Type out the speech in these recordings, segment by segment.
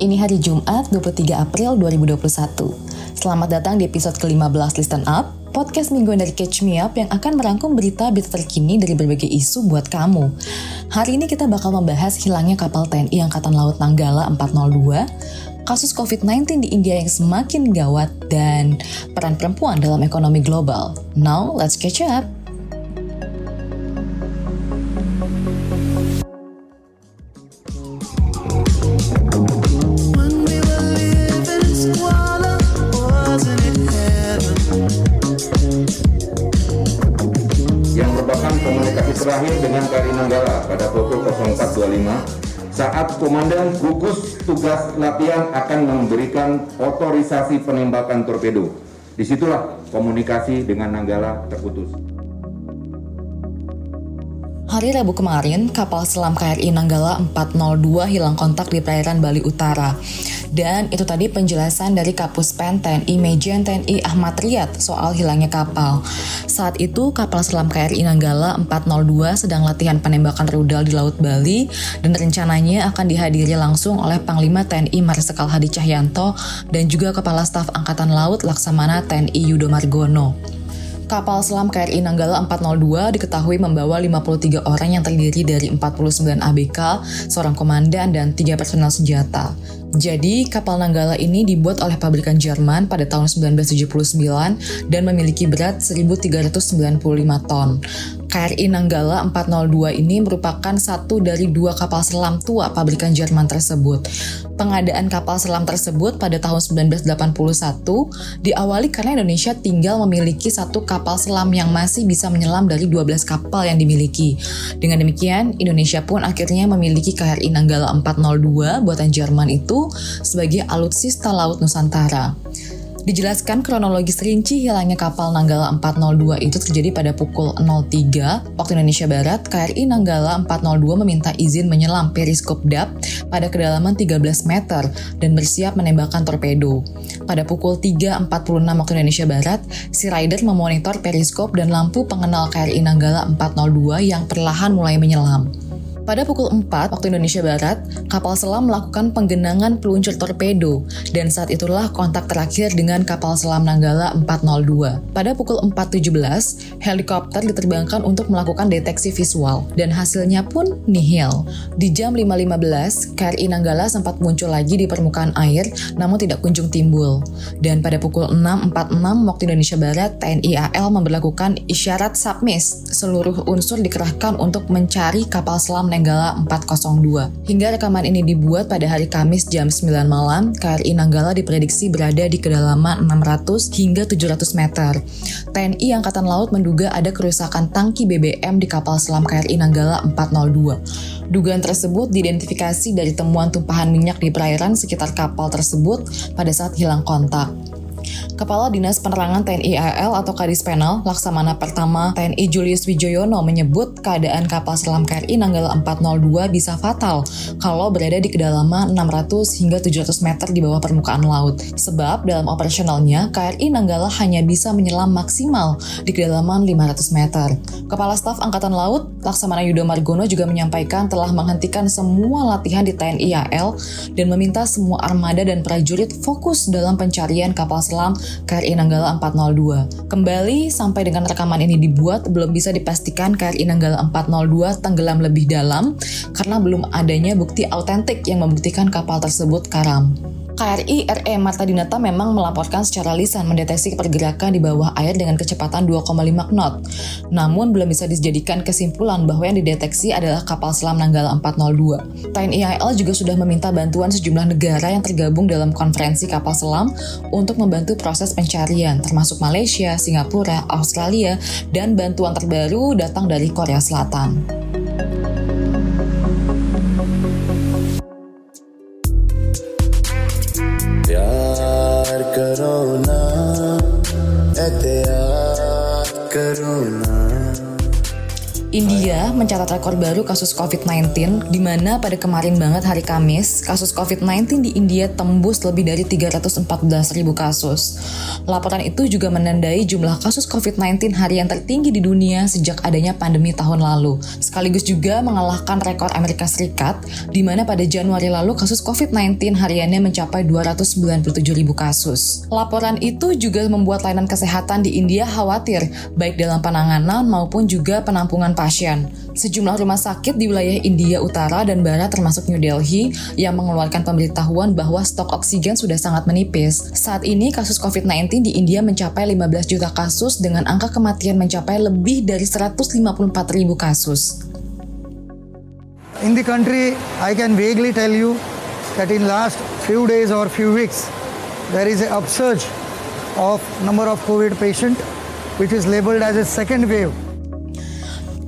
Ini hari Jumat 23 April 2021. Selamat datang di episode ke-15 Listen Up, podcast mingguan dari Catch Me Up yang akan merangkum berita-berita terkini dari berbagai isu buat kamu. Hari ini kita bakal membahas hilangnya kapal TNI Angkatan Laut Nanggala 402, kasus COVID-19 di India yang semakin gawat, dan peran perempuan dalam ekonomi global. Now, let's catch up! Terakhir dengan KRI Nanggala pada pukul 04.25 saat Komandan gugus tugas latihan akan memberikan otorisasi penembakan torpedo. Di situlah komunikasi dengan Nanggala terputus. Hari Rabu kemarin, kapal selam KRI Nanggala 402 hilang kontak di perairan Bali Utara. Dan itu tadi penjelasan dari Kapus Pen TNI Mejen TNI Ahmad Riyad soal hilangnya kapal. Saat itu kapal selam KRI Nanggala 402 sedang latihan penembakan rudal di Laut Bali dan rencananya akan dihadiri langsung oleh Panglima TNI Marsikal Hadi Cahyanto dan juga Kepala Staf Angkatan Laut Laksamana TNI Yudo Margono. Kapal selam KRI Nanggala 402 diketahui membawa 53 orang yang terdiri dari 49 ABK, seorang komandan, dan tiga personel senjata. Jadi, kapal Nanggala ini dibuat oleh pabrikan Jerman pada tahun 1979 dan memiliki berat 1.395 ton. KRI Nanggala 402 ini merupakan satu dari dua kapal selam tua pabrikan Jerman tersebut. Pengadaan kapal selam tersebut pada tahun 1981 diawali karena Indonesia tinggal memiliki satu kapal selam yang masih bisa menyelam dari 12 kapal yang dimiliki. Dengan demikian, Indonesia pun akhirnya memiliki KRI Nanggala 402 buatan Jerman itu sebagai alutsista laut Nusantara. Dijelaskan kronologis rinci hilangnya kapal Nanggala 402 itu terjadi pada pukul 03 waktu Indonesia Barat. KRI Nanggala 402 meminta izin menyelam periskop DAP pada kedalaman 13 meter dan bersiap menembakkan torpedo. Pada pukul 3.46 waktu Indonesia Barat, si rider memonitor periskop dan lampu pengenal KRI Nanggala 402 yang perlahan mulai menyelam. Pada pukul 4 waktu Indonesia Barat, kapal selam melakukan penggenangan peluncur torpedo dan saat itulah kontak terakhir dengan kapal selam Nanggala 402. Pada pukul 4.17, helikopter diterbangkan untuk melakukan deteksi visual dan hasilnya pun nihil. Di jam 5.15, KRI Nanggala sempat muncul lagi di permukaan air namun tidak kunjung timbul. Dan pada pukul 6.46 waktu Indonesia Barat, TNI AL memperlakukan isyarat submiss. Seluruh unsur dikerahkan untuk mencari kapal selam Nanggala 402. Hingga rekaman ini dibuat pada hari Kamis jam 9 malam, KRI Nanggala diprediksi berada di kedalaman 600 hingga 700 meter. TNI Angkatan Laut menduga ada kerusakan tangki BBM di kapal selam KRI Nanggala 402. Dugaan tersebut diidentifikasi dari temuan tumpahan minyak di perairan sekitar kapal tersebut pada saat hilang kontak. Kepala Dinas Penerangan TNI AL atau Kadis Penal, Laksamana Pertama TNI Julius Wijoyono menyebut keadaan kapal selam KRI Nanggala 402 bisa fatal kalau berada di kedalaman 600 hingga 700 meter di bawah permukaan laut. Sebab dalam operasionalnya, KRI Nanggala hanya bisa menyelam maksimal di kedalaman 500 meter. Kepala Staf Angkatan Laut, Laksamana Yudo Margono juga menyampaikan telah menghentikan semua latihan di TNI AL dan meminta semua armada dan prajurit fokus dalam pencarian kapal selam KRI Nanggala 402. Kembali sampai dengan rekaman ini dibuat, belum bisa dipastikan KRI Nanggala 402 tenggelam lebih dalam karena belum adanya bukti autentik yang membuktikan kapal tersebut karam. KRI RE Marta Dinata memang melaporkan secara lisan mendeteksi pergerakan di bawah air dengan kecepatan 2,5 knot. Namun belum bisa dijadikan kesimpulan bahwa yang dideteksi adalah kapal selam Nanggala 402. TNI AL juga sudah meminta bantuan sejumlah negara yang tergabung dalam konferensi kapal selam untuk membantu proses pencarian, termasuk Malaysia, Singapura, Australia, dan bantuan terbaru datang dari Korea Selatan. India mencatat rekor baru kasus COVID-19 di mana pada kemarin banget hari Kamis, kasus COVID-19 di India tembus lebih dari 314 ribu kasus. Laporan itu juga menandai jumlah kasus COVID-19 harian tertinggi di dunia sejak adanya pandemi tahun lalu. Sekaligus juga mengalahkan rekor Amerika Serikat di mana pada Januari lalu kasus COVID-19 hariannya mencapai 297 ribu kasus. Laporan itu juga membuat layanan kesehatan di India khawatir baik dalam penanganan maupun juga penampungan pasien. Sejumlah rumah sakit di wilayah India Utara dan Barat termasuk New Delhi yang mengeluarkan pemberitahuan bahwa stok oksigen sudah sangat menipis. Saat ini kasus COVID-19 di India mencapai 15 juta kasus dengan angka kematian mencapai lebih dari 154 ribu kasus. In the country, I can vaguely tell you that in last few days or few weeks, there is a upsurge of number of COVID patient, which is labeled as a second wave.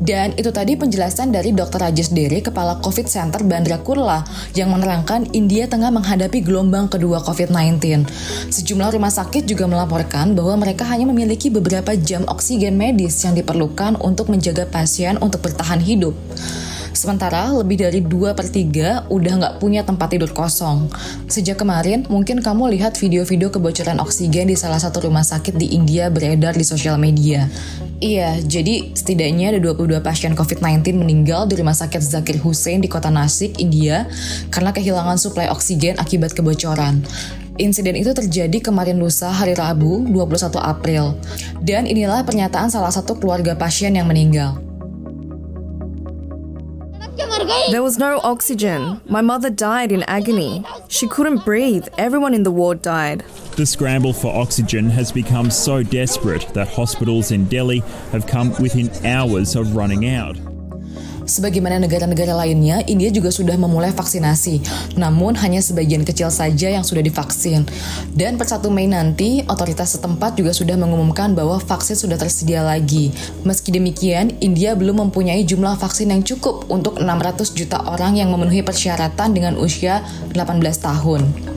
Dan itu tadi penjelasan dari Dr. Rajesh Dere, Kepala COVID Center Bandra Kurla, yang menerangkan India tengah menghadapi gelombang kedua COVID-19. Sejumlah rumah sakit juga melaporkan bahwa mereka hanya memiliki beberapa jam oksigen medis yang diperlukan untuk menjaga pasien untuk bertahan hidup. Sementara lebih dari 2 per 3 udah nggak punya tempat tidur kosong. Sejak kemarin, mungkin kamu lihat video-video kebocoran oksigen di salah satu rumah sakit di India beredar di sosial media. Iya, jadi setidaknya ada 22 pasien COVID-19 meninggal di Rumah Sakit Zakir Hussein di kota Nasik, India, karena kehilangan suplai oksigen akibat kebocoran. Insiden itu terjadi kemarin lusa hari Rabu 21 April. Dan inilah pernyataan salah satu keluarga pasien yang meninggal. There was no oxygen. My mother died in agony. She couldn't breathe. Everyone in the ward died. The scramble for oxygen has become so desperate that hospitals in Delhi have come within hours of running out. Sebagaimana negara-negara lainnya, India juga sudah memulai vaksinasi. Namun hanya sebagian kecil saja yang sudah divaksin. Dan per 1 Mei nanti, otoritas setempat juga sudah mengumumkan bahwa vaksin sudah tersedia lagi. Meski demikian, India belum mempunyai jumlah vaksin yang cukup untuk 600 juta orang yang memenuhi persyaratan dengan usia 18 tahun.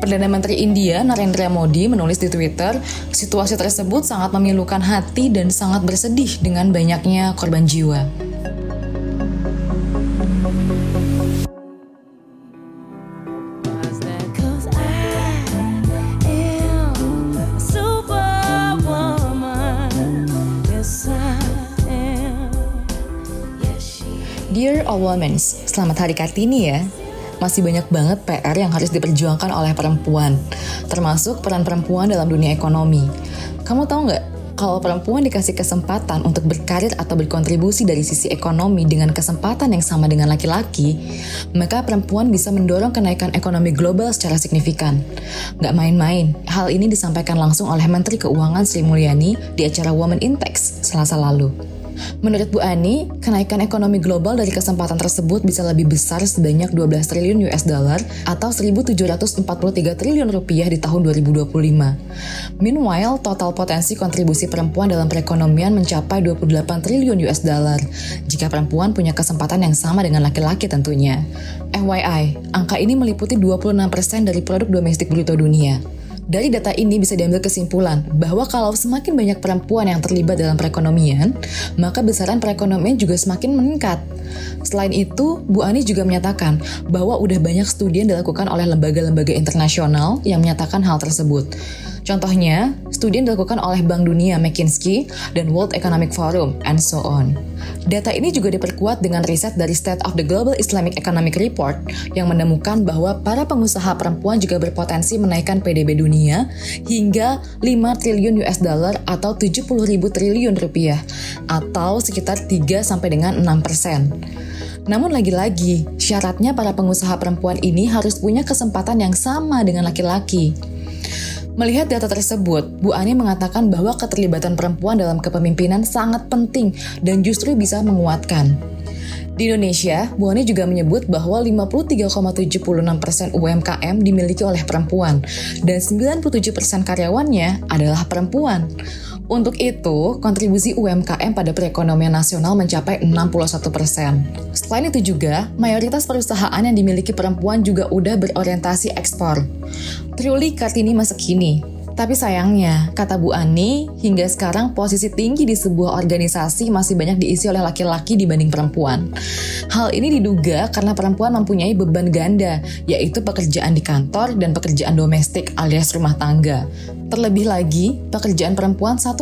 Perdana Menteri India Narendra Modi menulis di Twitter, situasi tersebut sangat memilukan hati dan sangat bersedih dengan banyaknya korban jiwa. All Women, selamat Hari Kartini ya. Masih banyak banget PR yang harus diperjuangkan oleh perempuan, termasuk peran perempuan dalam dunia ekonomi. Kamu tahu nggak, kalau perempuan dikasih kesempatan untuk berkarir atau berkontribusi dari sisi ekonomi dengan kesempatan yang sama dengan laki-laki, maka perempuan bisa mendorong kenaikan ekonomi global secara signifikan. Nggak main-main, hal ini disampaikan langsung oleh Menteri Keuangan Sri Mulyani di acara Women Index selasa lalu. Menurut Bu Ani, kenaikan ekonomi global dari kesempatan tersebut bisa lebih besar sebanyak 12 triliun US dollar atau 1.743 triliun rupiah di tahun 2025. Meanwhile, total potensi kontribusi perempuan dalam perekonomian mencapai 28 triliun US dollar jika perempuan punya kesempatan yang sama dengan laki-laki tentunya. FYI, angka ini meliputi 26% dari produk domestik bruto dunia. Dari data ini bisa diambil kesimpulan bahwa kalau semakin banyak perempuan yang terlibat dalam perekonomian, maka besaran perekonomian juga semakin meningkat. Selain itu, Bu Ani juga menyatakan bahwa udah banyak studi yang dilakukan oleh lembaga-lembaga internasional yang menyatakan hal tersebut. Contohnya, studi yang dilakukan oleh Bank Dunia McKinsey dan World Economic Forum, and so on. Data ini juga diperkuat dengan riset dari State of the Global Islamic Economic Report yang menemukan bahwa para pengusaha perempuan juga berpotensi menaikkan PDB dunia hingga 5 triliun US dollar atau 70 ribu triliun rupiah atau sekitar 3 sampai dengan 6 persen. Namun lagi-lagi, syaratnya para pengusaha perempuan ini harus punya kesempatan yang sama dengan laki-laki. Melihat data tersebut, Bu Ani mengatakan bahwa keterlibatan perempuan dalam kepemimpinan sangat penting dan justru bisa menguatkan. Di Indonesia, Bu Ani juga menyebut bahwa 53,76% UMKM dimiliki oleh perempuan dan 97% karyawannya adalah perempuan. Untuk itu, kontribusi UMKM pada perekonomian nasional mencapai 61 persen. Selain itu juga, mayoritas perusahaan yang dimiliki perempuan juga udah berorientasi ekspor. Truly Kartini masa kini, Tapi sayangnya, kata Bu Ani, hingga sekarang posisi tinggi di sebuah organisasi masih banyak diisi oleh laki-laki dibanding perempuan. Hal ini diduga karena perempuan mempunyai beban ganda, yaitu pekerjaan di kantor dan pekerjaan domestik alias rumah tangga. Terlebih lagi, pekerjaan perempuan 1,8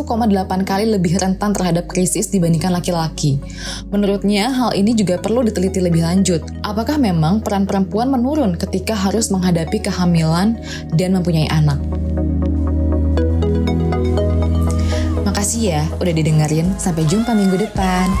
kali lebih rentan terhadap krisis dibandingkan laki-laki. Menurutnya, hal ini juga perlu diteliti lebih lanjut. Apakah memang peran perempuan menurun ketika harus menghadapi kehamilan dan mempunyai anak? Makasih ya udah didengerin. Sampai jumpa minggu depan.